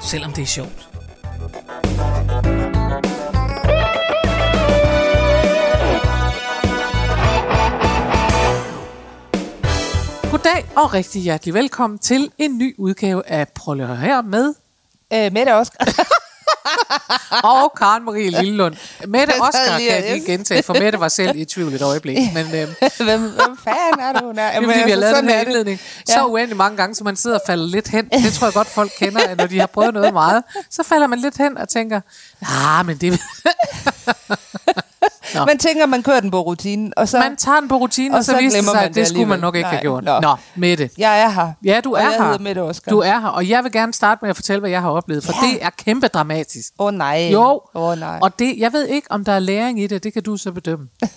selvom det er sjovt. Goddag og rigtig hjertelig velkommen til en ny udgave af Prøv her med Øh, Mette Oscar. og Karen Marie Lillelund. Mette Oscar kan jeg lige gentage, for Mette var selv i tvivl et øjeblik. Men øh, hvem, hvem fanden er det, hun er? det er fordi, vi har lavet den her er indledning så Ja. uendelig mange gange, så man sidder og falder lidt hen. Det tror jeg godt, folk kender, at når de har prøvet noget meget, så falder man lidt hen og tænker, ah, men det... Nå. Man tænker, man kører den på rutinen, og så... Man tager den på rutinen, og, Og så, så viser det sig, at det det skulle man nok ikke have Nej, gjort. nå. Nå, Mette. Jeg er her. Ja, du og er jeg her. Mette Oscar. Du er her, og jeg vil gerne starte med at fortælle, hvad jeg har oplevet, for Ja. det er kæmpe dramatisk. Åh oh, nej. Jo, Åh oh, nej. og det, jeg ved ikke, om der er læring i det, det kan du så bedømme.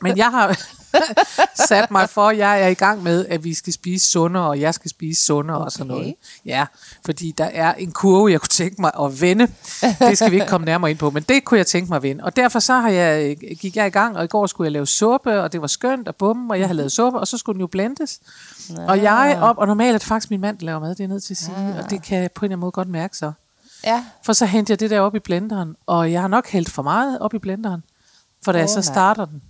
Men jeg har sat mig for, at jeg er i gang med, at vi skal spise sundere, og jeg skal spise sundere okay. og sådan noget. Ja, fordi der er en kurve, jeg kunne tænke mig at vende. Det skal vi ikke komme nærmere ind på, men det kunne jeg tænke mig at vende. Og derfor så har jeg, gik jeg i gang, og i går skulle jeg lave suppe, og det var skønt, og bum, og jeg havde lavet suppe, og så skulle den jo blendes. Og jeg op, og normalt er det faktisk min mand, der laver mad, det er jeg nødt til at sige, og det kan jeg på en eller anden måde godt mærke så. Ja. For så henter jeg det der op i blenderen, og jeg har nok hældt for meget op i blenderen. For da jeg Åh, så starter den,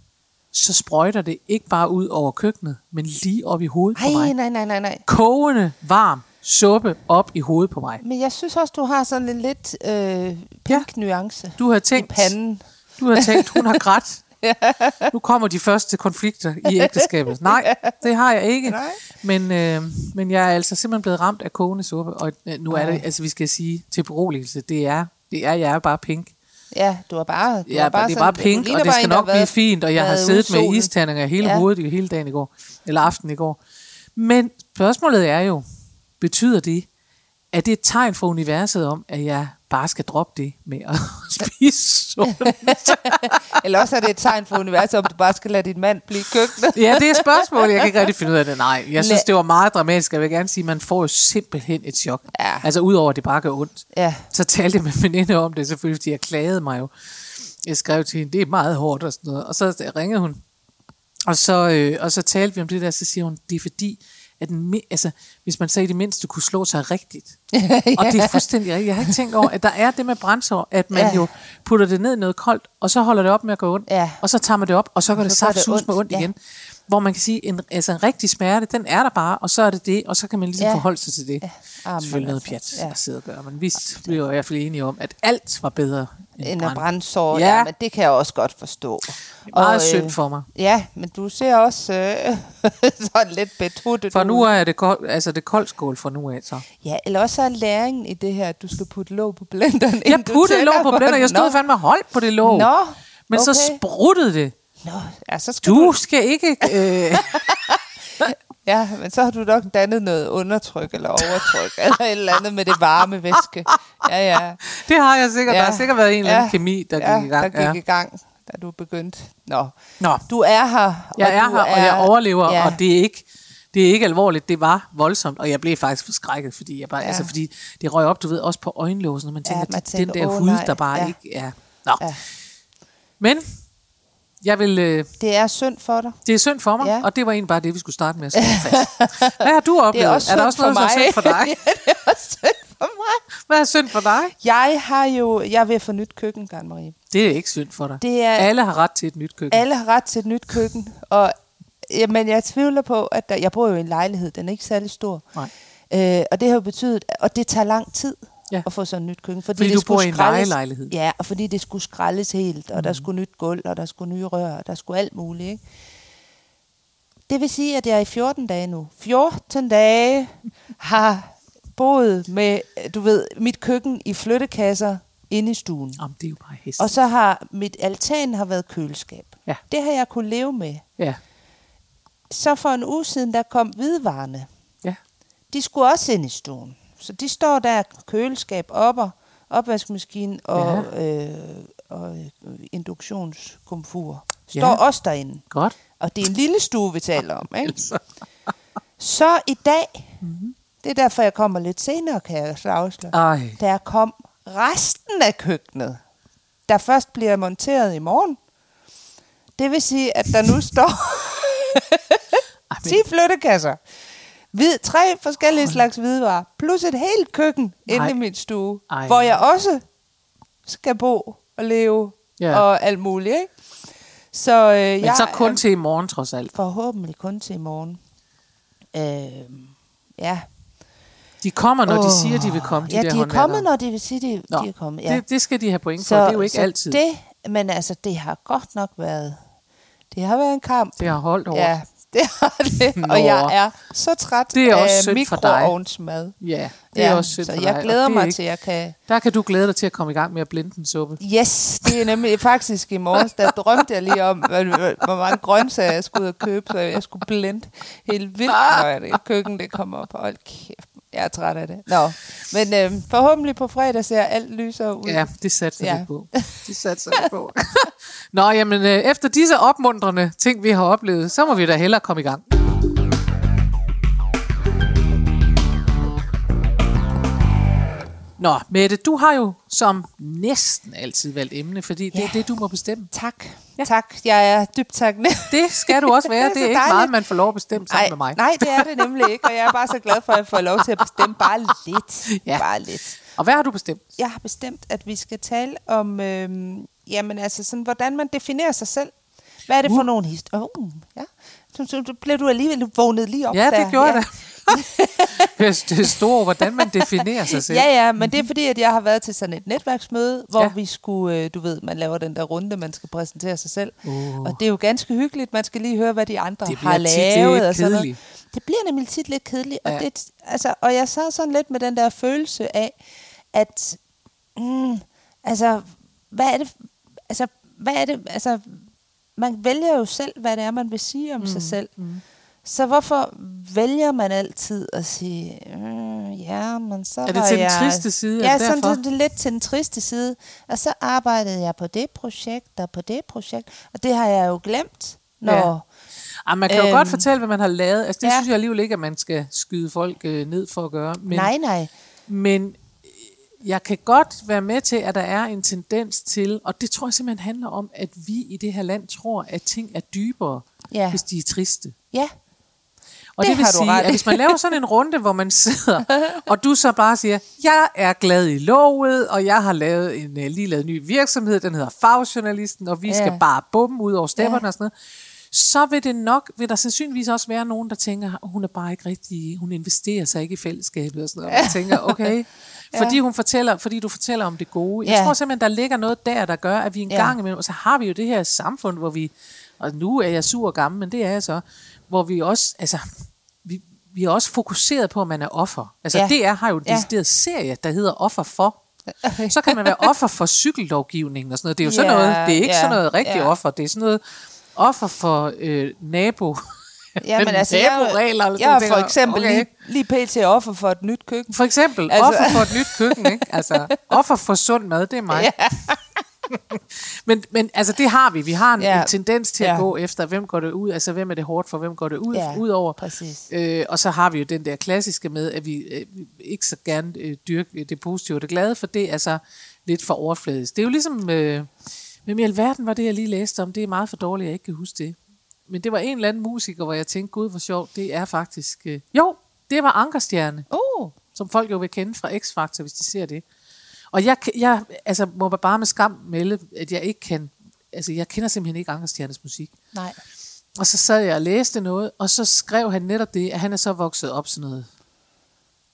så sprøjter det ikke bare ud over køkkenet, men lige op i hovedet på Ej, mig. nej, nej, nej, nej. Kogende, varm suppe op i hovedet på mig. Men jeg synes også, du har sådan en lidt øh, pink nuance Du har i tænkt, panden. du har tænkt, hun har grædt. Nu kommer de første konflikter i ægteskabet. Nej, det har jeg ikke. Nej. Men, øh, men jeg er altså simpelthen blevet ramt af kogende suppe, og øh, nu er det, altså vi skal sige til beroligelse, det er, det er, jeg er bare pink. Ja, du har bare... Du Ja, har bare det er bare pink, og det skal nok blive været- fint, og jeg har siddet med isterninger hele Ja. hovedet hele dagen i går, eller aften i går. Men spørgsmålet er jo, betyder det, at det er et tegn for universet om, at jeg bare skal droppe det med at spise suppe? Eller også er det et tegn for universet, om du bare skal lade din mand blive køkkenet. ja, det er et spørgsmål, jeg kan ikke rigtig finde ud af det. Nej, jeg synes, det var meget dramatisk, jeg vil gerne sige, at man får jo simpelthen et chok. Ja. Altså udover, at det bare gør ondt. Ja. Så talte jeg med min veninde om det, selvfølgelig, fordi jeg klagede mig jo. Jeg skrev til hende, det er meget hårdt og sådan noget. Og så ringede hun, og så, øh, og så talte vi om det der, så siger hun, det er fordi, at den, altså, hvis man sagde det mindste kunne slå sig rigtigt. Og det er fuldstændig rigtigt. Jeg har ikke tænkt over, at der er det med brændsår, at man Ja. jo putter det ned i noget koldt, og så holder det op med at gå ondt. Ja. Og så tager man det op, og så går det så det saftsus med ondt, ondt ja. igen. Hvor man kan sige, en, altså en rigtig smerte, den er der bare, og så er det det, og så kan man ligesom Ja. forholde sig til det. Ja. Ah, men Selvfølgelig noget altså, pjat ja. at sidde og gøre, men vi blev i hvert fald enige om, at alt var bedre end, End brand. at brændsår, Ja. ja. men det kan jeg også godt forstå. Meget Og, synd for mig. Ja, men du ser også øh, sådan lidt betruttet For nu er det, kold, altså det kold skål for nu af, så. Ja, eller også er læringen i det her, at du skal putte låg på blenderen. Jeg puttede låg på blender, jeg stod Nå. fandme holdt på det låg. Nå, Men så okay. spruttede det. Nå, ja, så skal Du du... skal ikke... Øh, Ja, men så har du nok dannet noget undertryk eller overtryk, eller et eller andet med det varme væske. Ja, ja. det har jeg sikkert. ja. Der har sikkert været en eller anden Ja. kemi, der ja, gik i gang. der gik ja. i gang, da du begyndte. Nå, Nå, du er her. jeg er her, og jeg overlever, ja. og det er ikke... Det er ikke alvorligt, det var voldsomt, og jeg blev faktisk forskrækket, fordi jeg bare, ja. Ja. altså, fordi det røg op, du ved, også på øjenlåsen, og man tænker, Ja, man ja, tænker, den der åh, hud, nej, der bare ja. ikke er... Nå. Ja. Men jeg vil, øh, Det er synd for dig. det er synd for mig, ja. Og det var egentlig bare det, vi skulle starte med at slå fast. Hvad har du oplevet? Det er også er der også for noget, der er mig. synd for dig? ja, det er også synd for mig. Hvad er synd for dig? Jeg har jo, jeg at få nyt køkken, Karen Marie. Det er ikke synd for dig. Det er- Alle har ret til et nyt køkken. Alle har ret til et nyt køkken, og jamen, jeg tvivler på, at der, jeg bor jo i en lejlighed, den er ikke særlig stor. Nej. Øh, og det har jo betydet, og det tager lang tid Ja. at få sådan et nyt køkken. Fordi, Fordi det du skulle bor i en skraldes- lejelejlighed. Ja, og fordi det skulle skraldes helt, og mm. der skulle nyt gulv, og der skulle nye rør, og der skulle alt muligt. Ikke? Det vil sige, at jeg i 14 dage nu, 14 dage, har boet med, du ved, mit køkken i flyttekasser inde i stuen. Jamen, det er jo bare hest. Og så har mit altan har været køleskab. Ja. Det har jeg kunne leve med. Ja. Så for en uge siden, der kom hvidevarerne. Ja. De skulle også ind i stuen. Så de står der køleskab op og opvaskemaskine og, ja. øh, og øh, induktionskomfur. Står Ja. også derinde. Godt. Og det er en lille stue, vi taler om. Ikke? Altså. Så i dag, mm-hmm. det er derfor, jeg kommer lidt senere, kan jeg så afsløre. Ej. Der kom resten af køkkenet, der først bliver monteret i morgen. Det vil sige, at der nu står Ej, 10 flyttekasser. Hvid, tre forskellige slags hvidevarer, plus et helt køkken inde Nej. i min stue, Ej. hvor jeg også skal bo og leve Ja. og alt muligt. Ikke? Så øh, Men jeg så kun er til i morgen, trods alt. forhåbentlig kun til i morgen. Øh, ja. De kommer, når de Åh, siger, de vil komme, de ja, der de er håndværkere. kommet, når de vil sige, de, Nå, de er kommet. Ja. Det, det skal de have point for. det er jo ikke så altid. Det, men altså, det har godt nok været... Det har været en kamp. Det har holdt hårdt. Ja, det har det. Nå. Og jeg er så træt Det er også af mikroovnsmad. Ja, det er også synd så for jeg dig, glæder er mig ikke- til, at jeg kan... Der kan du glæde dig til at komme i gang med at blende en suppe. Yes, det er nemlig faktisk i morges, der drømte jeg lige om, hvor, mange grøntsager jeg skulle ud og købe, så jeg skulle blende helt vildt, når det køkken det kommer op. Hold kæft, jeg er træt af det. Nå, men øh, forhåbentlig på fredag ser alt lysere ud. Ja, det satser Ja. ja. på. Det satser jeg på. Nå, jamen, øh, efter disse opmuntrende ting, vi har oplevet, så må vi da hellere komme i gang. Nå, Mette, du har jo som næsten altid valgt emne, fordi det er Ja. det, du må bestemme. Tak, Ja. ja. tak. Jeg er dybt taknemmelig. Det skal du også være. Det er Det er ikke dejligt. meget, man får lov at bestemme sammen med mig. nej, det er det nemlig ikke, og jeg er bare så glad for, at jeg får lov til at bestemme bare lidt. Ja. Bare lidt. Og hvad har du bestemt? Jeg har bestemt, at vi skal tale om, øhm, jamen altså sådan, hvordan man definerer sig selv. Hvad er det for Uh. nogle historier? Oh, ja. Så, så, blev du alligevel vågnet lige op Ja, der. det gjorde jeg da. det stort, hvordan man definerer sig selv. Ja, ja, men det er fordi, at jeg har været til sådan et netværksmøde, hvor Ja. vi skulle, øh, du ved, man laver den der runde, man skal præsentere sig selv. Uh. Og det er jo ganske hyggeligt, man skal lige høre, hvad de andre Det har lavet. og sådan noget. Det bliver nemlig tit lidt kedeligt. Ja. Og, det, altså, og jeg sad sådan lidt med den der følelse af, at, mm, altså, hvad er det, altså, hvad er det, altså, man vælger jo selv, hvad det er, man vil sige om mm, sig selv. Mm. Så hvorfor vælger man altid at sige, øh, ja, men så Er det til den jeg... triste side? Ja, det sådan derfor? det er lidt til den triste side. Og så arbejdede jeg på det projekt og på det projekt, og det har jeg jo glemt, når... Ja. Ah, man kan jo Øhm, godt fortælle, hvad man har lavet. Altså, det ja. synes jeg alligevel ikke, at man skal skyde folk øh, ned for at gøre. Men, nej, nej. men jeg kan godt være med til, at der er en tendens til, og det tror jeg simpelthen handler om, at vi i det her land tror, at ting er dybere, Ja. hvis de er triste. Ja, Og Det det, vil har du sige, ret at hvis man laver sådan en runde, hvor man sidder, og du så bare siger, jeg er glad i lovet, og jeg har lavet en, uh, lige lavet en ny virksomhed, den hedder Fagjournalisten, og vi Ja. skal bare bumme ud over stepperne Ja. og sådan noget, så vil det nok, vil der sandsynligvis også være nogen, der tænker, hun er bare ikke rigtig, hun investerer sig ikke i fællesskabet og sådan noget. Og man tænker, okay, fordi, hun fortæller, fordi du fortæller om det gode. Jeg Ja. tror simpelthen, der ligger noget der, der gør, at vi en gang imellem, og så har vi jo det her samfund, hvor vi, og nu er jeg sur og gammel, men det er jeg så, hvor vi også, altså, vi, vi er også fokuseret på, at man er offer. Altså Ja. DR har jo en Ja. decideret serie, der hedder Offer for. Så kan man være offer for cykellovgivningen og sådan noget. Det er jo sådan Ja, noget, det er ikke ja, sådan noget rigtig ja. offer, det er sådan noget offer for øh, nabo. ja men altså, jeg, Naboregler eller jeg er for eksempel Okay. lige, lige pt. offer for et nyt køkken. For eksempel altså, offer for et nyt køkken, ikke? Altså, offer for sund mad, det er mig. Ja. Men, men altså, det har vi. Vi har en, Ja. en tendens til at Ja. gå efter, hvem går det ud, altså hvem er det hårdt for, hvem går det ud, Ja, ud over. præcis. Øh, og så har vi jo den der klassiske med, at vi øh, ikke så gerne øh, dyrker det positive og det glade, for det er så lidt for overfladisk. Det er jo ligesom, øh, hvem i alverden var det, jeg lige læste om? Det er meget for dårligt, at jeg ikke kan huske det. Men det var en eller anden musiker, hvor jeg tænkte, gud, hvor sjovt, det er faktisk... Øh, jo, det var Ankerstjerne Uh, som folk jo vil kende fra X-Factor, hvis de ser det. Og jeg, jeg altså, må bare med skam melde, at jeg ikke kan, altså jeg kender simpelthen ikke Ankerstjernes musik. nej. Og så sad jeg og læste noget, og så skrev han netop det, at han er så vokset op sådan noget,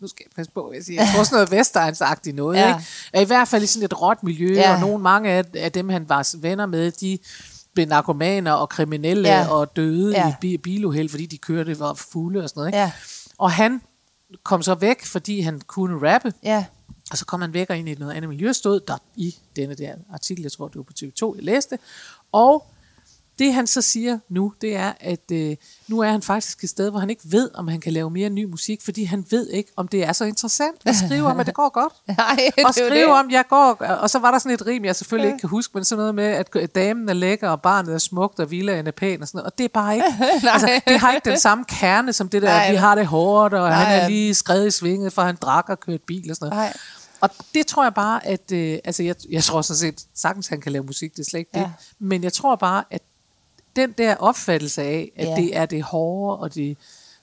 nu skal jeg passe på, jeg siger, jeg tror sådan noget Vestegnsagtigt noget, Ja. ikke? I hvert fald i sådan et råt miljø, Ja. og nogle mange af, af dem, han var venner med, de blev narkomaner og kriminelle Ja. og døde Ja. i bi- biluheld, fordi de kørte var fulde og sådan noget. Ikke? Ja. Og han kom så væk, fordi han kunne rappe, Ja, og så kom han væk og ind i noget andet miljø, stod der i denne der artikel, jeg tror det var på TV2, jeg læste. Og det han så siger nu, det er, at øh, nu er han faktisk et sted, hvor han ikke ved, om han kan lave mere ny musik, fordi han ved ikke, om det er så interessant at skrive om, at det går godt. Nej, og skrive det. om, jeg går, og så var der sådan et rim, jeg selvfølgelig ikke kan huske, men sådan noget med, at damen er lækker, og barnet er smukt, og villaen er pæn, og sådan noget. Og det er bare ikke, altså, det har ikke den samme kerne, som det der, Nej. vi har det hårdt, og Nej. han er lige skrevet i svinget, for han drak og kørte bil og sådan noget. Nej. Og det tror jeg bare, at øh, altså jeg, jeg tror sådan set sagtens, han kan lave musik, det er slet ikke det. Ja. Men jeg tror bare, at den der opfattelse af, at Ja. det er det hårde, og det,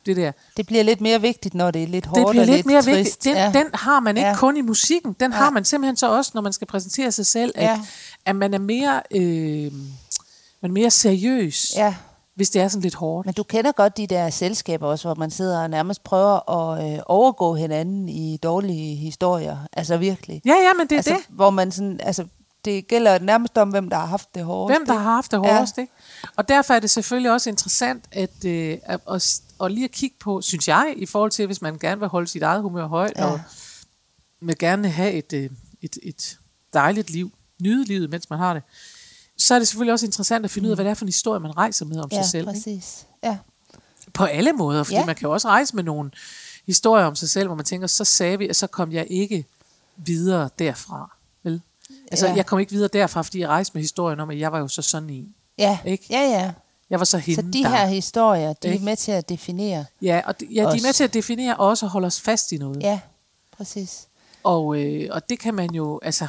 det der, Det bliver lidt mere vigtigt, når det er lidt hårdt det bliver og lidt lidt mere trist. vigtigt. Den, ja. den har man ikke Ja. kun i musikken, den har Nej. man simpelthen så også, når man skal præsentere sig selv, at, Ja. at man er mere, øh, man er mere seriøs, ja. Hvis det er sådan lidt hårdt. Men du kender godt de der selskaber også, hvor man sidder og nærmest prøver at øh, overgå hinanden i dårlige historier. Altså virkelig. Ja, ja, men det er altså, det. Hvor man sådan, altså, det gælder nærmest om, hvem der har haft det hårdest. Hvem der har haft det Ja. hårdest, ikke? Og derfor er det selvfølgelig også interessant at, øh, at, at, at lige at kigge på, synes jeg, i forhold til, hvis man gerne vil holde sit eget humør højt, Ja. og vil gerne have et, øh, et, et dejligt liv, nyde livet, mens man har det, så er det selvfølgelig også interessant at finde ud af, hvad det er for en historie, man rejser med om Ja, sig selv. Ikke? præcis. Ja. På alle måder, fordi Ja. man kan jo også rejse med nogle historier om sig selv, hvor man tænker, så sagde vi, og så kom jeg ikke videre derfra. Vel? Altså, Ja. jeg kom ikke videre derfra, fordi jeg rejste med historien om, at jeg var jo så sådan en. Ja, Ikke? ja, ja. Jeg var så hende, Så de der... her historier, de er Ikke? med til at definere. Ja, og de, ja, de er med Os. til at definere og også holde os fast i noget. Ja, præcis. Og, øh, og det kan man jo, altså...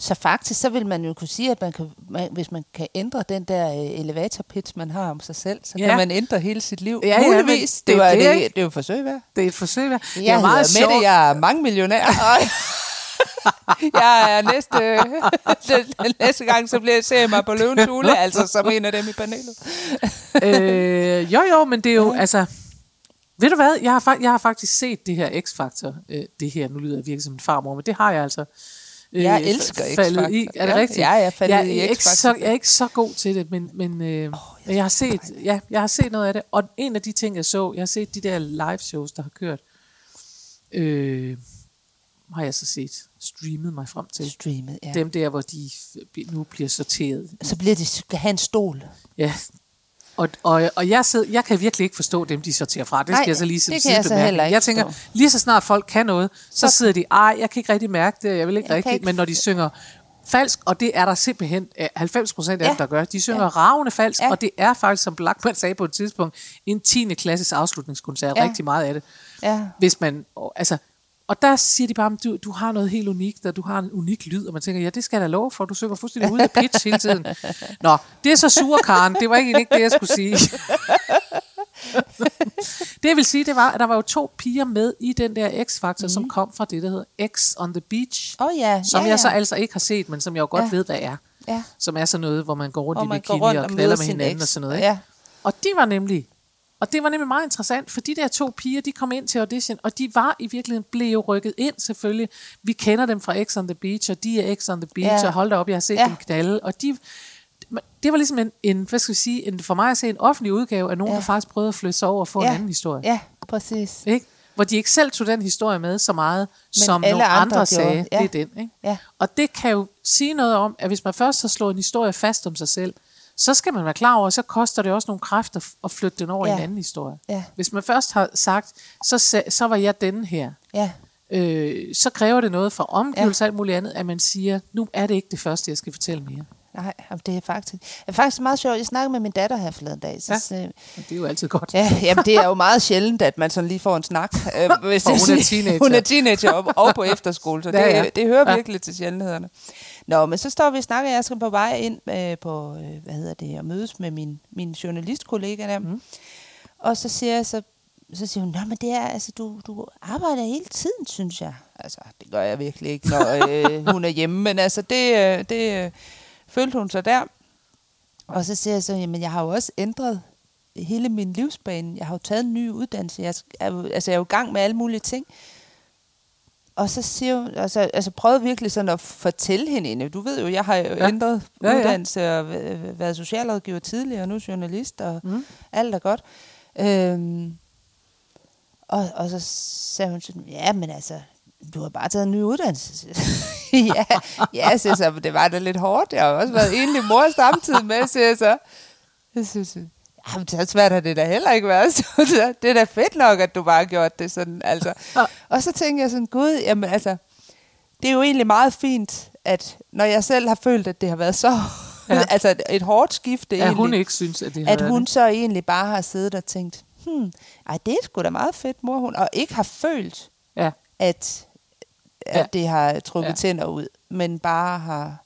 Så faktisk, så vil man jo kunne sige, at man kan, man, hvis man kan ændre den der øh, elevator pitch, man har om sig selv, så Ja. kan man ændre hele sit liv. Ja, ja, Muligvis. det det, er var, det, det, det, er jo et forsøg, hvad? Det er et forsøg, hvad? Jeg det er meget sjovt. Mette, jeg er mange millionær. jeg er næste, næste gang, så bliver jeg se mig på løvens hule, altså som en af dem i panelet. øh, jo, jo, men det er jo, altså... Ved du hvad? Jeg har, jeg har faktisk set det her X-Factor. Øh, det her, nu lyder jeg virkelig som en farmor, men det har jeg altså. Øh, Jeg elsker X-Factor. i. Er det Ja, rigtigt? ja, jeg faldet jeg, i er ikke X-Factor. så, jeg er ikke så god til det, men, men øh, oh, jeg, har set, ja, jeg har set noget af det. Og en af de ting, jeg så, jeg har set de der live shows, der har kørt, øh, har jeg så set streamet mig frem til. Streamet, ja. Dem der, hvor de nu bliver sorteret. Så bliver de skal have en stol. Ja. Og, og, og jeg, sidder, jeg kan virkelig ikke forstå dem, de sorterer fra. Det skal Nej, jeg så lige som det kan jeg så heller ikke Jeg tænker, forstå. lige så snart folk kan noget, så, Så- sidder de, ej, jeg kan ikke rigtig mærke det, jeg vil ikke Jeg kan rigtigt. ikke- Men når de synger falsk, og det er der simpelthen øh, 90 procent af Ja. dem, der gør. De synger Ja. ravende falsk, Ja. og det er faktisk, som Blackman sagde på et tidspunkt, en 10. klasses afslutningskoncert. Ja. Rigtig meget af det. Ja. Hvis man, altså, og der siger de bare, du, du har noget helt unikt, og du har en unik lyd, og man tænker, ja, det skal jeg da love for, du synger fuldstændig ud af pitch hele tiden. Nå, det er så sure, Karen. Det var egentlig ikke det, jeg skulle sige. det jeg vil sige, det var, at der var jo to piger med i den der X-Factor, mm. som kom fra det, der hedder X on the Beach, oh, ja. som ja, jeg så ja. altså ikke har set, men som jeg jo godt Ja. ved, hvad er. Ja. Som er sådan noget, hvor man går rundt Hvor i bikini rundt og og knaller med hinanden eks. og sådan noget. Ikke? Ja. Og de var nemlig, og det var nemlig meget interessant, for de der to piger, de kom ind til audition, og de var i virkeligheden, blev rykket ind selvfølgelig. Vi kender dem fra X on the Beach, og de er X on the Beach, Ja. og hold da op, jeg har set Ja. dem knalde, og de, det var ligesom en, en, hvad skal vi sige, en, for mig at se en offentlig udgave af nogen, Ja. der faktisk prøvede at flytte sig over og få Ja. en anden historie. Ja, præcis. Ikke? Hvor de ikke selv tog den historie med så meget, Men som nogle andre, andre sagde. Ja. det er den. Ikke? Ja. Og det kan jo sige noget om, at hvis man først har slået en historie fast om sig selv, så skal man være klar over, at så koster det også nogle kræfter at flytte den over ja. i Ja. en anden historie. Ja. Hvis man først har sagt, så, så var jeg denne her, Ja. øh, så kræver det noget for omgivelser og alt muligt andet, at man siger, nu er det ikke det første, jeg skal fortælle mere. Nej, det er faktisk, det er faktisk meget sjovt. Jeg snakkede med min datter her forleden dag. Så, Ja. Og det er jo altid godt. Ja, jamen, det er jo meget sjældent, at man sådan lige får en snak. Øh, hvis Og hun er siger- teenager. Hun er teenager og, og på efterskole, så det, Ja, ja. det hører Ja. virkelig til sjældenhederne. Nå, men så står vi og snakker, jeg skal på vej ind øh, på, øh, hvad hedder det, og mødes med min, min journalistkollega der. Mm. Og så siger jeg så, så siger hun, Nå, men det er, altså, du, du arbejder hele tiden, synes jeg. Altså, det gør jeg virkelig ikke, når øh, hun er hjemme, men altså, det, øh, det øh, følte hun så der. Og så siger jeg så, jamen jeg har jo også ændret hele min livsbane. Jeg har jo taget en ny uddannelse. Jeg er, jo- altså jeg er jo i gang med alle mulige ting. Og så siger hun, altså, altså prøvede virkelig sådan at fortælle hende. Du ved jo, jeg har jo Ja. ændret Ja, ja, uddannelse og væ- været socialrådgiver tidligere, og nu journalist, og mm. alt er godt. Øhm, og, og så sagde hun sådan, ja, men altså, du har bare taget en ny uddannelse. ja, ja, siger så, det var da lidt hårdt. Jeg har også været enlig mor samtidig med, siger så. Jeg synes, jamen, så svært har det da heller ikke været. Så det er da fedt nok, at du bare har gjort det sådan. Altså. Ja. Og så tænker jeg sådan, gud, jamen altså, det er jo egentlig meget fint, at når jeg selv har følt, at det har været så, Ja. ja. altså et, et hårdt skifte At egentlig, hun ikke synes, at det har at hun det. så egentlig bare har siddet og tænkt, hmm, ej, det er sgu da meget fedt, mor, hun, og ikke har følt, Ja. at, at Ja. det har trukket Ja. tænder ud, men bare har...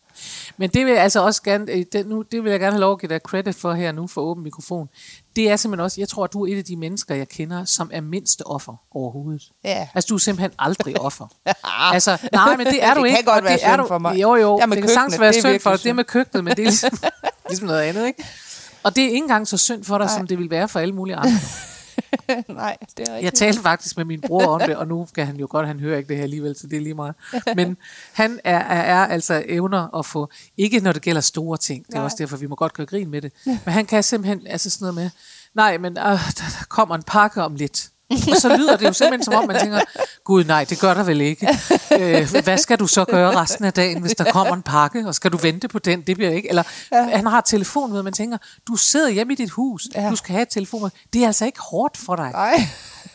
Men det vil jeg altså også gerne, øh, det, nu, det vil jeg gerne have lov at give dig credit for her nu for åben mikrofon. Det er simpelthen også, jeg tror, at du er et af de mennesker, jeg kender, som er mindste offer overhovedet. Ja. Altså, du er simpelthen aldrig offer. altså, nej, men det er Det du kan ikke. godt og være det er du, for mig. Jo, jo, Det det kan sagtens være det synd for dig. Det er med køkkenet, men det er ligesom, ligesom noget andet, ikke? Og det er ikke engang så synd for dig, Nej. som det vil være for alle mulige andre. Nej, det er rigtigt. Jeg talte faktisk med min bror om det, og nu kan han jo godt, han hører ikke det her alligevel, så det er lige meget. Men han er, er, er altså evner at få, ikke når det gælder store ting, det er Nej. også derfor, vi må godt gøre grin med det, men han kan simpelthen, altså sådan noget med, nej, men øh, der, der kommer en pakke om lidt. Og så lyder det jo simpelthen som om, man tænker, gud nej, det gør der vel ikke. Øh, hvad skal du så gøre resten af dagen, hvis der kommer en pakke, og skal du vente på den? Det bliver ikke. Eller ja. han har telefon med, man tænker, du sidder hjemme i dit hus, ja. Du skal have et telefon. Det er altså ikke hårdt for dig. Nej.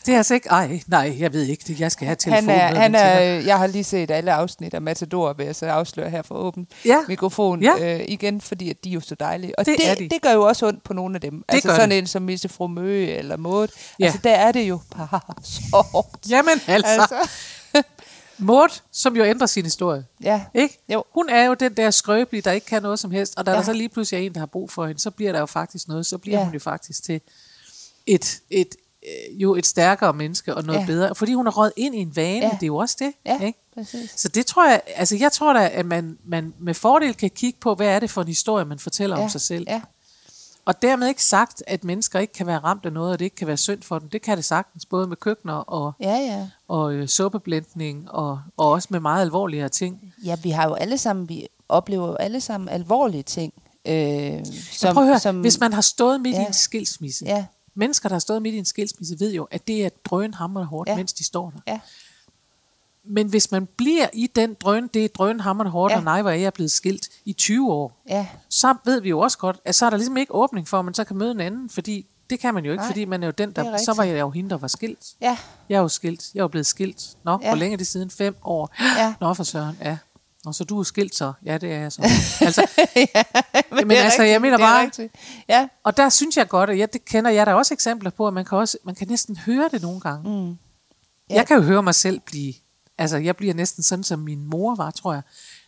Det er altså ikke, ej, nej, jeg ved ikke det. Jeg skal have telefon. Han er, han er, jeg har lige set alle afsnit af Matador, vil jeg så afsløre her for åben Ja. mikrofon Ja. øh, igen, fordi at de er jo så dejlige. Og Det det, er de. det gør jo også ondt på nogle af dem. Det altså sådan det. en som Misse Fromø eller Maud. Ja. Altså der er det jo bare så hårdt. Jamen altså, altså. Maud, som jo ændrer sin historie. ja. Ikke? Jo. Hun er jo den der skrøbelige, der ikke kan noget som helst. Og da ja. Der så lige pludselig er en, der har brug for hende, så bliver der jo faktisk noget. Så bliver. Ja. hun jo faktisk til et, et, øh, jo et stærkere menneske og noget ja. Bedre. Fordi hun er røget ind i en vane, ja. Det er jo også det. Ja, Ikke? præcis. Så det tror jeg, altså jeg tror da, at man, man med fordel kan kigge på, hvad er det for en historie, man fortæller ja. om sig selv. Ja. Og dermed ikke sagt, at mennesker ikke kan være ramt af noget, og det ikke kan være synd for dem. Det kan det sagtens, både med køkkener og, Ja, ja. og øh, suppeblændning, og, og også med meget alvorligere ting. Ja, vi har jo alle sammen, vi oplever jo alle sammen alvorlige ting. Øh, Som, prøv at høre, som, hvis man har stået midt ja. i en skilsmisse, Ja, mennesker, der har stået midt i en skilsmisse, ved jo, at det er drønhammer hårdt, ja. Mens de står der. ja, Men hvis man bliver i den drøn, det er drønhammer hårdt, ja. Og nej, hvor er jeg blevet skilt i 20 år, ja, så ved vi jo også godt, at så er der ligesom ikke åbning for, at man så kan møde en anden, fordi det kan man jo ikke, Nej, fordi man er jo den, er der, så var jeg jo hende, der var skilt. ja. Jeg er jo skilt. Jeg er jo blevet skilt. Nå. Ja. hvor længe er det siden? Fem år. Ja. Nå, for søren, ja. Og så du er skilt så? Ja, det er jeg så. altså, Men, Men er altså, jeg mener er bare- rigtigt. Ja, og der synes jeg godt, og jeg, det kender jeg der er også eksempler på, at man kan, også, man kan næsten høre det nogle gange. Mm. Ja. Ja. Jeg kan jo høre mig selv blive, altså jeg bliver næsten sådan, som min mor var, tror jeg,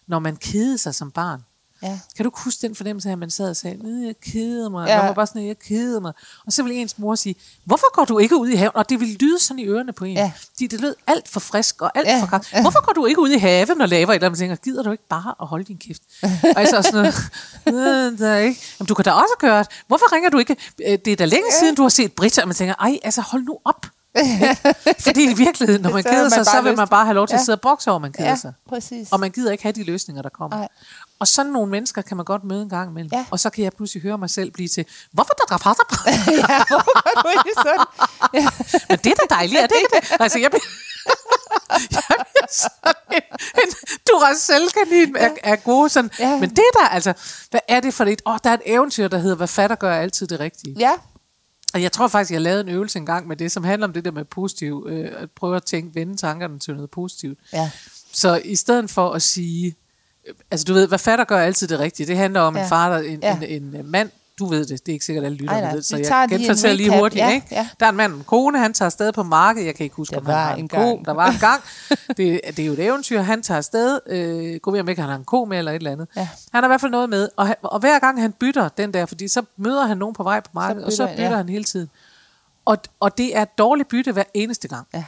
når man kedede sig som barn. Ja, Kan du ikke huske den fornemmelse af, at man sad og sagde, "Øh, jeg kedede mig. Ja. Ja. Var bare sådan, jeg kedede mig. Og så ville ens mor sige, hvorfor går du ikke ud i haven? Og det ville lyde sådan i ørerne på en. Ja. Fordi det lød alt for frisk og alt Ja. for kraftigt. Hvorfor går du ikke ud i haven og laver et eller andet? Man tænker, gider du ikke bare at holde din kæft? og så sådan noget, "Øh, der er ikke. Jamen, du kan da også gøre det. Hvorfor ringer du ikke? Øh, Det er da længe siden, du har set Britta, og man tænker, ej, altså hold nu op. Fordi i virkeligheden, når man Så keder man sig, så vil man bare have lov til at Ja. sidde og brokse over, man keder ja, sig. præcis. Og man gider ikke have de løsninger, der kommer. Nej. Og sådan nogle mennesker kan man godt møde en gang imellem. Ja. Og så kan jeg pludselig høre mig selv blive til, hvorfor der dræber sig? ja, hvorfor gør du ikke sådan? Ja. Men det er da dejligt, er det ikke det? Altså, jeg bliver, jeg bliver sådan en, en Duracell-kanin er, er gode sådan. Ja. Men det der, altså, hvad er det for et? Åh, oh, der er et eventyr, der hedder, hvad fatter gør altid det rigtige. ja, Og jeg tror faktisk, jeg lavede en øvelse en gang med det, som handler om det der med positiv, øh, at prøve at tænke, vende tankerne til noget positivt. ja, Så i stedet for at sige, øh, altså du ved, hvad fatter gør altid det rigtige. Det handler om ja. En far, der, en, ja. En, en øh, mand, du ved det, det er ikke sikkert alle lytterne Ej, ved, så vi jeg lige genfortæller lige recap. hurtigt. Ja, ikke? ja. Der er en mand en kone, han tager afsted på markedet, jeg kan ikke huske, Der om han var har en, en ko, gang. der var en gang. Det, det er jo et eventyr, han tager afsted, øh, gå ved om ikke han har en ko med eller et eller andet. Ja. Han har i hvert fald noget med, og, og hver gang han bytter den der, fordi så møder han nogen på vej på markedet, og så bytter han, ja. han hele tiden. Og, og det er et dårligt bytte hver eneste gang. ja.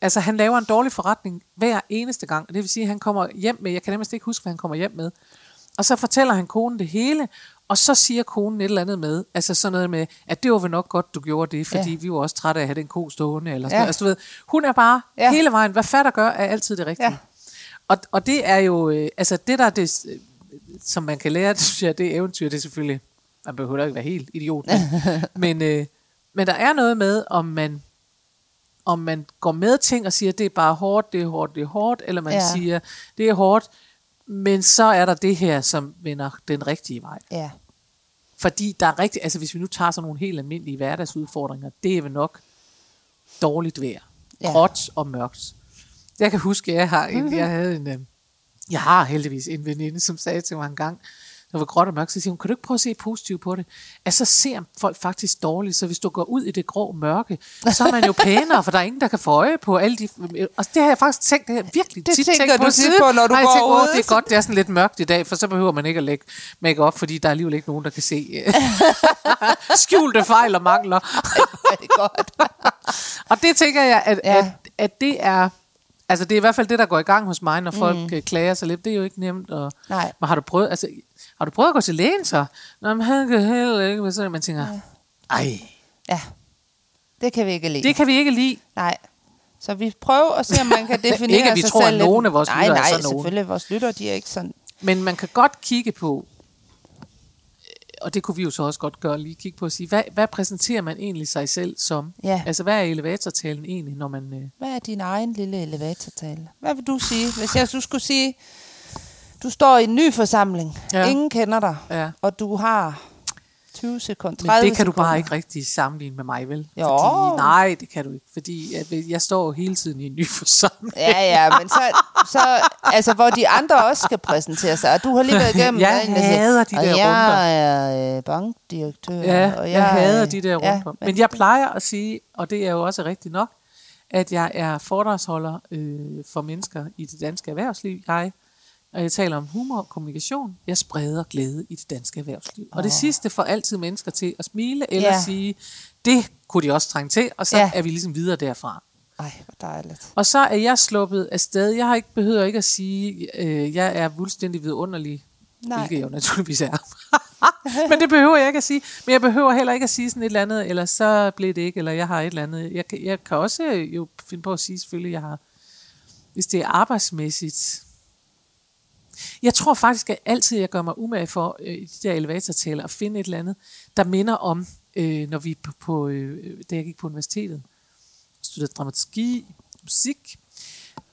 Altså, han laver en dårlig forretning hver eneste gang. Det vil sige, at han kommer hjem med, jeg kan nærmest ikke huske, hvad han kommer hjem med. Og så fortæller han konen det hele, og så siger konen et eller andet med, altså sådan noget med, at det var vel nok godt, du gjorde det, fordi ja. Vi var også trætte af at have den ko stående. Eller sådan Ja. altså, du ved, hun er bare ja. Hele vejen, hvad fatter gør, er altid det rigtige. Ja. Og, og det er jo, øh, altså det der, er det, som man kan lære, det synes jeg, det eventyr, det er selvfølgelig, man behøver ikke være helt idiot, men, øh, men der er noget med, om man, om man går med ting og siger, det er bare hårdt, det er hårdt, det er hårdt, eller man. Ja. siger, det er hårdt, men så er der det her, som vender den rigtige vej. ja. Fordi der er rigtig, altså hvis vi nu tager sådan nogle helt almindelige hverdagsudfordringer, det er vel nok dårligt vejr. Ja. Gråt og mørkt. Jeg kan huske, jeg har en, jeg havde en, øh, jeg har heldigvis en veninde, som sagde til mig en gang, der var gråt og mørkt, så siger hun, kan du ikke prøve at se positivt på det? At så ser folk faktisk dårligt, så hvis du går ud i det grå mørke, så er man jo pænere, for der er ingen, der kan få øje på alle de... Og det har jeg faktisk tænkt, det har jeg virkelig Det tit tænker tænkt på du tit siden. på, når du Nej, går tænker, ud. det er godt, det er sådan lidt mørkt i dag, for så behøver man ikke at lægge make op, fordi der er alligevel ikke nogen, der kan se øh, skjulte fejl og mangler. det er godt. Og det tænker jeg, at, Ja. ja. at, at det er... Altså, det er i hvert fald det, der går i gang hos mig, når folk mm. klager sig lidt. Det er jo ikke nemt. Og, Nej. Men har du prøvet... Altså, har du prøvet at gå til lægen så? Nå, men han kan heller ikke. Men så man tænker, ej, Ja, det kan vi ikke lide. det kan vi ikke lide. Nej. Så vi prøver at se, om man kan definere Ikke, at vi sig tror, selv at nogen af vores nej, lyttere er nej, sådan nogen. selvfølgelig. Vores lytter, de er ikke sådan... Men man kan godt kigge på, øh, og det kunne vi jo så også godt gøre, lige kigge på at sige, hvad, hvad præsenterer man egentlig sig selv som? Ja. Altså, hvad er elevatortalen egentlig, når man... Øh, Hvad er din egen lille elevatortale? Hvad vil du sige, hvis jeg du skulle sige, du står i en ny forsamling, ja. Ingen kender dig, Ja. og du har 20 sekunder, Men 30 det kan du sekunder. bare ikke rigtig sammenligne med mig, vel? Jo. Fordi, nej, det kan du ikke, fordi at jeg står jo hele tiden i en ny forsamling. Ja, ja, men så, så, altså, hvor de andre også skal præsentere sig, og du har lige været igennem... Jeg en, hader de der jeg runder." er øh, bankdirektør, Ja, og jeg, jeg hader øh, de der ja, runder. Men jeg plejer at sige, og det er jo også rigtigt nok, at jeg er foredragsholder øh, for mennesker i det danske erhvervsliv. Jeg, og jeg taler om humor og kommunikation. Jeg spreder glæde i det danske erhvervsliv. Og det sidste får altid mennesker til at smile eller Ja. sige, det kunne de også trænge til, og så Ja. er vi ligesom videre derfra. Ej, hvor dejligt. Og så er jeg sluppet af sted. Jeg har ikke behøver ikke at sige, øh, jeg er fuldstændig vidunderlig, Nej. hvilket jeg jo naturligvis er. Men det behøver jeg ikke at sige. Men jeg behøver heller ikke at sige sådan et eller andet, eller så blev det ikke, eller jeg har et eller andet. Jeg, kan- jeg kan også jo finde på at sige selvfølgelig, jeg har, hvis det er arbejdsmæssigt. Jeg tror faktisk, at altid jeg gør mig umage for øh, i de der elevatortaler at finde et eller andet, der minder om, øh, når vi på, på øh, da jeg gik på universitetet, studerede dramaturgi, musik,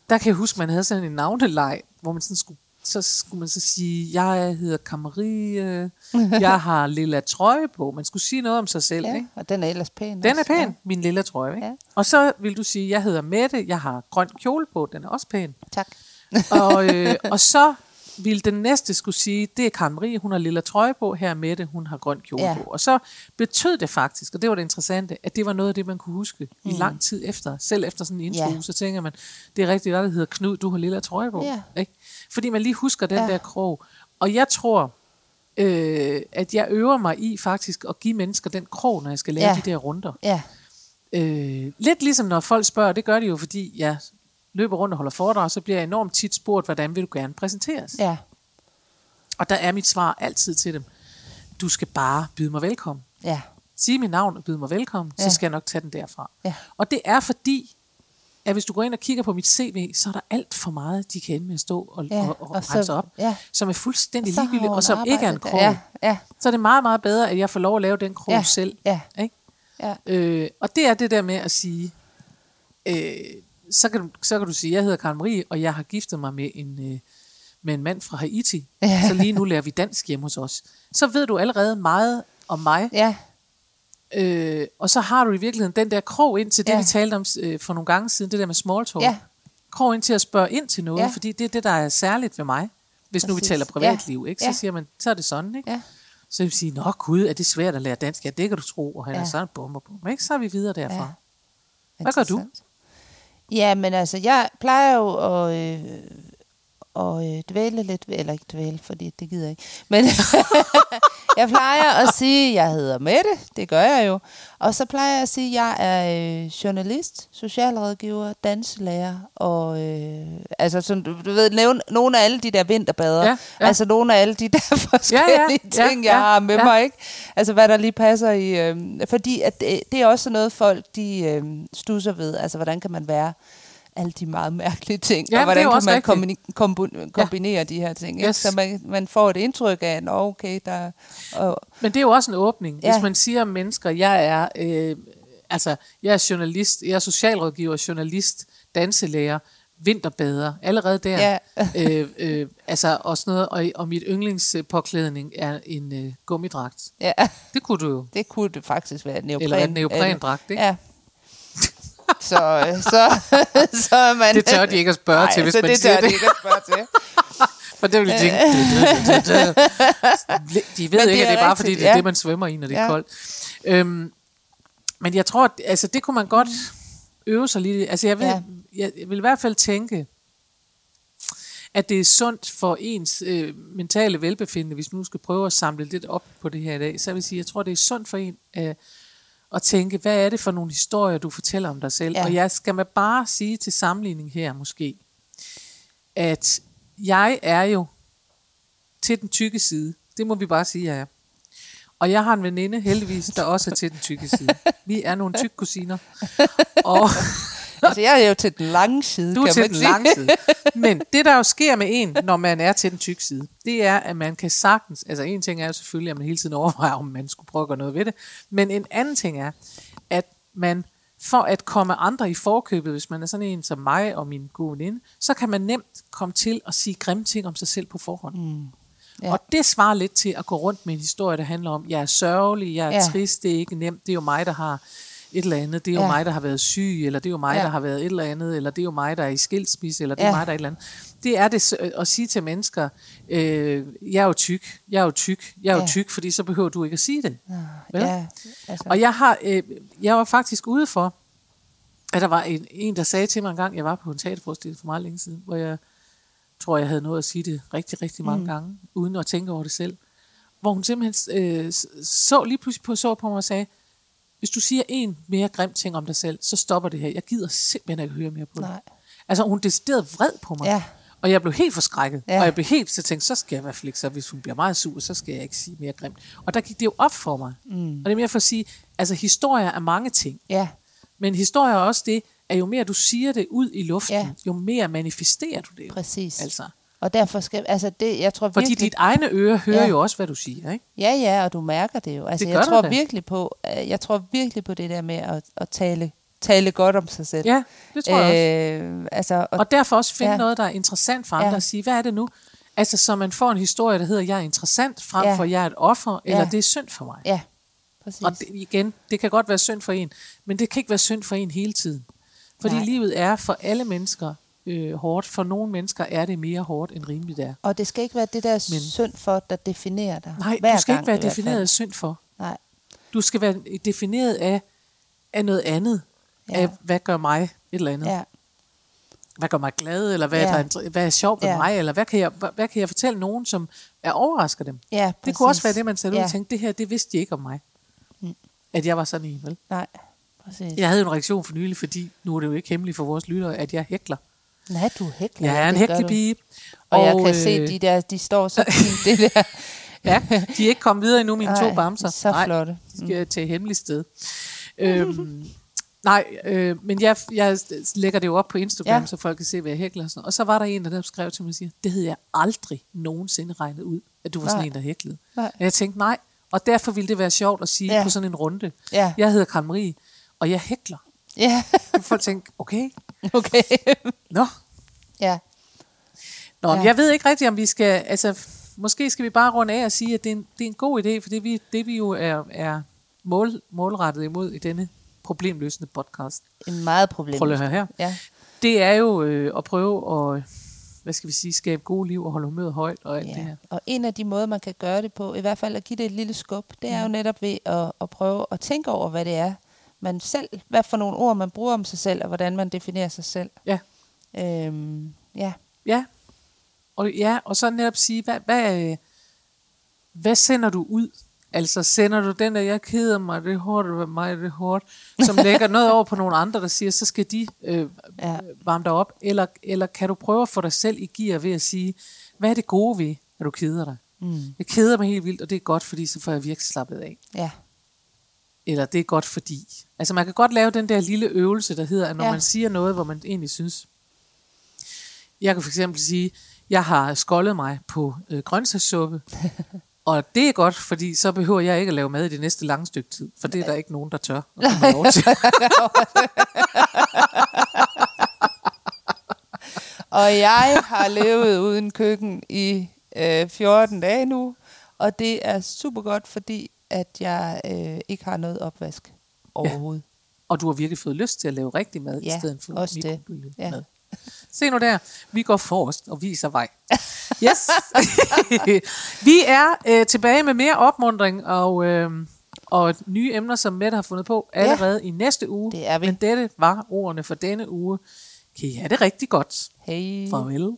der kan jeg huske, man havde sådan en navneleg, hvor man sådan skulle, så skulle man så sige, jeg hedder Kamarie, jeg har lilla trøje på. Man skulle sige noget om sig selv, Ja, ikke? og den er ellers pæn. Den er også, pæn, min lilla trøje, ikke? Ja. Og så vil du sige, jeg hedder Mette, jeg har grøn kjole på, den er også pæn. Ja. Tak. og, øh, og så ville den næste skulle sige, det er Karen Marie, hun har lilla trøje på, her er Mette, hun har grøn kjole Ja. på. Og så betød det faktisk, og det var det interessante, at det var noget af det, man kunne huske mm. i lang tid efter. Selv efter sådan en intro, Ja. så tænker man, det er rigtigt, der hedder Knud, du har lilla trøje på. Ja. Ikke? Fordi man lige husker den Ja. der krog. Og jeg tror, øh, at jeg øver mig i faktisk at give mennesker den krog, når jeg skal lave ja. de der runder. Ja, Øh, lidt ligesom når folk spørger, det gør de jo, fordi jeg løber rundt og holder foredrag, så bliver jeg enormt tit spurgt, hvordan vil du gerne præsenteres? ja, Og der er mit svar altid til dem, du skal bare byde mig velkommen. ja. Sige mit navn og byde mig velkommen, Ja. så skal jeg nok tage den derfra. Ja. Og det er fordi, at hvis du går ind og kigger på mit CV, så er der alt for meget, de kan ende med at stå og, Ja, og, og, og så- op, ja. som er fuldstændig ligegyldigt, og som ikke er en krog. Ja, ja, Så er det meget, meget bedre, at jeg får lov at lave den krog Ja, selv. ja. Ikke? ja. Øh, og det er det der med at sige, øh, så, kan du, så kan du sige, jeg hedder Karen Marie, og jeg har giftet mig med en, øh, med en mand fra Haiti, Ja. så lige nu lærer vi dansk hjemme hos os. Så ved du allerede meget om mig, Ja, øh, og så har du i virkeligheden den der krog ind til det, Ja. vi talte om øh, for nogle gange siden, det der med small talk. Ja. Krog ind til at spørge ind til noget, Ja. ja. fordi det er det, der er særligt ved mig. Hvis nu vi Præcis. taler privatliv, ikke? så Ja. siger man, så er det sådan, ikke? ja, Så vil vi sige, nå gud, er det svært at lære dansk? Ja, det kan du tro, og han Ja. er sådan, bum, bum, ikke? Så er vi videre derfra. Ja. Hvad gør du? Ja, men altså, jeg plejer jo at, øh, at øh, dvæle lidt, ved- eller ikke dvæle, fordi det gider jeg ikke, men jeg plejer at sige, at jeg hedder Mette, det gør jeg jo, og så plejer jeg at sige, at jeg er øh, journalist, socialrådgiver, danselærer, og øh, altså, sådan, du, ved, nævne nogle af alle de der vinterbader, Ja, ja. altså nogle af alle de der forskellige ja, ting, ja, jeg har med ja. mig, ikke? Altså, hvad der lige passer i... Øh, fordi at det, det er også noget, folk de øh, stusser ved. Altså, hvordan kan man være alle de meget mærkelige ting, Ja, og hvordan kan man kombine, kombu- kombinere de her ting. Ikke? Yes. Så man, man får et indtryk af, at "Nå, okay, der... Og, Men det er jo også en åbning. Ja. Hvis man siger om mennesker, jeg er, øh, altså, jeg er journalist, jeg er socialrådgiver, journalist, danselærer, vinterbader, allerede der. Ja. øh, øh, altså og sådan noget, og, og mit yndlingspåklædning er en øh, gummidragt. Ja, Det kunne du jo. det kunne det faktisk være. Neopren, Eller en neoprendragt, ikke? Ja. Så, øh, så, så er man... Det tør de ikke at spørge Nej, til, hvis så man det siger tør de det. ikke at spørge til. For det vil de tænke, "Det, det, det, det." de ved det ikke, at det er bare fordi, det er ja. det, man svømmer i, når det er Ja. koldt. Øhm, men jeg tror, at, altså, det kunne man godt øve sig lidt. Altså, jeg vil, Ja. jeg, jeg vil i hvert fald tænke, at det er sundt for ens øh, mentale velbefindende, hvis nu skal prøve at samle lidt op på det her i dag, så jeg vil sige, jeg tror, det er sundt for en øh, at tænke, hvad er det for nogle historier, du fortæller om dig selv? Ja. Og jeg skal med bare sige til sammenligning her måske, at jeg er jo til den tykke side. Det må vi bare sige, jeg er. Og jeg har en veninde, heldigvis, der også er til den tykke side. Vi er nogle tykke kusiner. Og Altså, jeg er jo til den lange side, du er kan til man den sige. lange side. Men det, der jo sker med en, når man er til den tykke side, det er, at man kan sagtens... Altså en ting er jo selvfølgelig, at man hele tiden overvejer, om man skulle prøve at gøre noget ved det. Men en anden ting er, at man for at komme andre i forkøbet, hvis man er sådan en som mig og min gode veninde, så kan man nemt komme til at sige grimme ting om sig selv på forhånd. Mm. Ja. Og det svarer lidt til at gå rundt med en historie, der handler om, jeg er sørgelig, jeg er ja. trist, det er ikke nemt, det er jo mig, der har et eller andet, det er jo Ja. ja. mig, der har været syg, eller det er jo mig, Ja. ja. der har været et eller andet, eller det er jo mig, der er i skilsmisse, eller det er Ja. mig, der er et eller andet. Det er det s- at sige til mennesker, øh, jeg er jo tyk, jeg er jo tyk, jeg er jo Ja. tyk, fordi så behøver du ikke at sige det. Vel? Ja, altså, Og jeg har, øh, jeg var faktisk ude for, at der var en, en, der sagde til mig en gang, jeg var på en teaterforestilling for meget længe siden, hvor jeg tror, jeg havde noget at sige det rigtig, rigtig mange mm. gange, uden at tænke over det selv. Hvor hun simpelthen øh, så lige pludselig på, så på mig og sagde, hvis du siger en mere grim ting om dig selv, så stopper det her. Jeg gider simpelthen ikke høre mere på det. Nej. Altså hun decideret vred på mig. Ja. Og jeg blev helt forskrækket. Ja. Og jeg blev helt, så tænkte, så skal jeg i hvert fald ikke, så hvis hun bliver meget sur, så skal jeg ikke sige mere grimt. Og der gik det jo op for mig. Mm. Og det er mere for at sige, altså historier er mange ting. ja, Men historier er også det, at jo mere du siger det ud i luften, ja. jo mere manifesterer du det. præcis. Altså. Og derfor skal, altså det, jeg tror Fordi virkelig, dit egne øre hører Ja. jo også, hvad du siger. Ikke? ja, ja, og du mærker det jo. Altså, Det jeg tror da. virkelig på, øh, jeg tror virkelig på det der med at, at tale, tale godt om sig selv. Ja, det tror jeg også. øh, altså, og, Og derfor også finde Ja. noget, der er interessant for andre, Ja. og sige, hvad er det nu? Altså, så man får en historie, der hedder, jeg er interessant, frem Ja. for, jeg er et offer, eller Ja. det er synd for mig. ja, præcis. Og det, igen, det kan godt være synd for en, men det kan ikke være synd for en hele tiden. Fordi. Nej. livet er for alle mennesker øh, hårdt. For nogle mennesker er det mere hårdt, end rimeligt er. Og det skal ikke være det der Men- synd for, der definerer dig. Nej, Hver du skal gang ikke være defineret af synd for. Nej, Du skal være defineret af, af noget andet. Ja. Af, hvad gør mig et eller andet. ja, Hvad gør mig glad, eller hvad, Ja. ja. der, er- hvad er sjovt ved Ja. mig, eller hvad kan, jeg, hvad, hvad kan jeg fortælle nogen, som er overrasker dem. ja, Det kunne også være det, man satte ud ja. og tænkte, det her, det vidste de ikke om mig. Mm. At jeg var sådan en, vel? Nej, præcis. Jeg havde en reaktion for nylig, fordi nu er det jo ikke hemmeligt for vores lyttere, at jeg hækler. Nej, du er hækler. Jeg er en hæklepige. Og, og jeg kan øh, se, de der, de står så fint, det der. Ja, de er ikke kommet videre endnu, mine Ej, to bamser. så Nej, flotte. de skal til et hemmeligt sted. øhm, nej, øh, men jeg, jeg lægger det jo op på Instagram, Ja. så folk kan se, hvad jeg hækler. Og, sådan. noget. og så var der en, der skrev til mig og siger, det havde jeg aldrig nogensinde regnet ud, at du var sådan Nej. en, der hæklede. Nej. Og jeg tænkte, nej. Og derfor ville det være sjovt at sige ja. på sådan en runde. Ja. Jeg hedder Karen Marie, og jeg hækler. Ja, Og folk tænkte, okay, okay. nå. ja, Nå, Ja. ja. jeg ved ikke rigtigt, om vi skal, altså, måske skal vi bare runde af og sige, at det er en, det er en god idé, for det vi, det vi jo er, er mål, målrettet imod i denne problemløsende podcast. en meget problem. Prøv at høre her. Ja, Det er jo øh, at prøve at, hvad skal vi sige, skabe gode liv og holde humøret højt og alt det ja. her. Og en af de måder, man kan gøre det på, i hvert fald at give det et lille skub, det er jo netop ved at, at prøve at tænke over, hvad det er, man selv, hvad for nogle ord man bruger om sig selv, og hvordan man definerer sig selv. Ja. Øhm, ja, Ja. Og, ja, og så netop sige, hvad, hvad, øh, hvad sender du ud? Altså sender du den der, jeg keder mig, det er hårdt være mig, det er hårdt, som lægger noget over på nogle andre, der siger, så skal de øh, ja. varme dig op. Eller, eller kan du prøve at få dig selv i gear ved at sige, hvad er det gode ved, at du keder dig? Mm. Jeg keder mig helt vildt, og det er godt, fordi så får jeg virkelig slappet af. ja, Eller det er godt fordi. Altså man kan godt lave den der lille øvelse, der hedder, at når Ja. man siger noget, hvor man egentlig synes. Jeg kan for eksempel sige, jeg har skoldet mig på øh, grøntsagssuppe. og det er godt, fordi så behøver jeg ikke at lave mad i det næste lange stykke tid. For det er der ikke nogen, der tør. lov til. Og jeg har levet uden køkken i øh, 14 dage nu, og det er super godt, fordi at jeg øh, ikke har noget opvask overhovedet. Og du har virkelig fået lyst til at lave rigtig mad, Ja, i stedet for også det. mikrobølgemad. Ja. Se nu der, vi går forrest og viser vej. Yes! vi er øh, tilbage med mere opmundring og, øh, og nye emner, som Mette har fundet på allerede i næste uge. Det er vi. Men dette var ordene for denne uge. Kan I have det rigtig godt. Hej. Farvel.